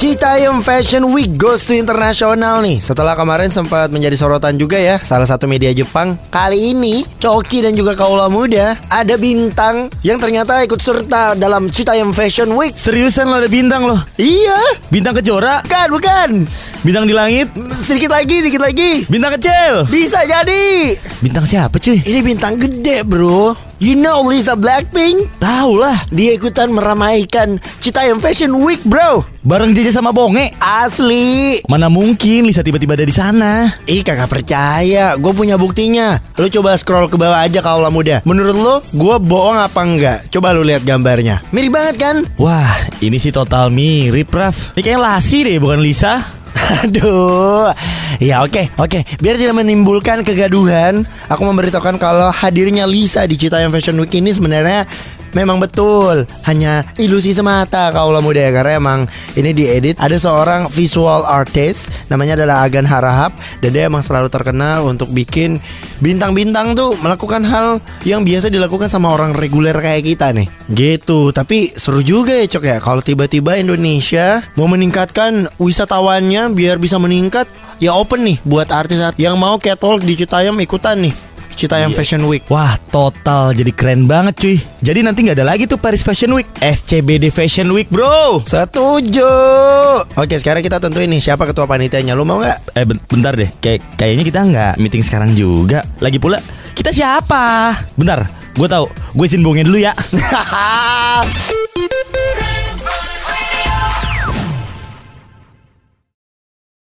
Citayam Fashion Week goes to internasional nih. Setelah kemarin sempat menjadi sorotan juga ya Salah satu media Jepang. Kali ini Coki dan juga kaula muda Ada bintang yang ternyata ikut serta dalam Citayam Fashion Week. Seriusan lo ada bintang lo? Iya. Bintang kejora? Bukan bukan Bintang di langit? Sedikit lagi sedikit lagi. Bintang kecil? Bisa jadi. Bintang siapa cuy? Ini bintang gede bro. You know Lisa Blackpink? Tahu lah Dia ikutan meramaikan Citayam Fashion Week bro. Bareng Jeje sama Bonge? Asli. Mana mungkin Lisa tiba-tiba ada di sana? Ih kagak percaya. Gue punya buktinya. Lu coba scroll ke bawah aja kaulah muda. Menurut lu Gue bohong apa enggak? Coba lu lihat gambarnya. Mirip banget kan? Wah ini sih total mirip Raf. Ini kayak Lasi deh bukan Lisa Aduh. Ya oke oke. Biar tidak menimbulkan kegaduhan Aku memberitahukan kalau hadirnya Lisa di Citayam Fashion Week ini sebenarnya Memang betul Hanya ilusi semata kaulah muda ya Karena emang ini diedit. Ada seorang visual artist Namanya adalah Agan Harahap Dan dia emang selalu terkenal untuk bikin Bintang-bintang tuh melakukan hal Yang biasa dilakukan sama orang reguler kayak kita nih. Gitu Tapi seru juga ya Cok ya. Kalau tiba-tiba Indonesia Mau meningkatkan wisatawannya Biar bisa meningkat Ya open nih Buat artis-artis yang mau catwalk di Citayam ikutan nih Citayam Fashion Week. Wah total jadi keren banget cuy. Jadi nanti nggak ada lagi tuh Paris Fashion Week. SCBD Fashion Week bro. Setuju. Oke, sekarang kita tentuin nih siapa ketua panitianya. Lu mau nggak? Eh ben- bentar deh. Kayak Kayaknya kita nggak meeting sekarang juga. Lagi pula Kita siapa? Bentar Gue tahu. Gue izin dulu ya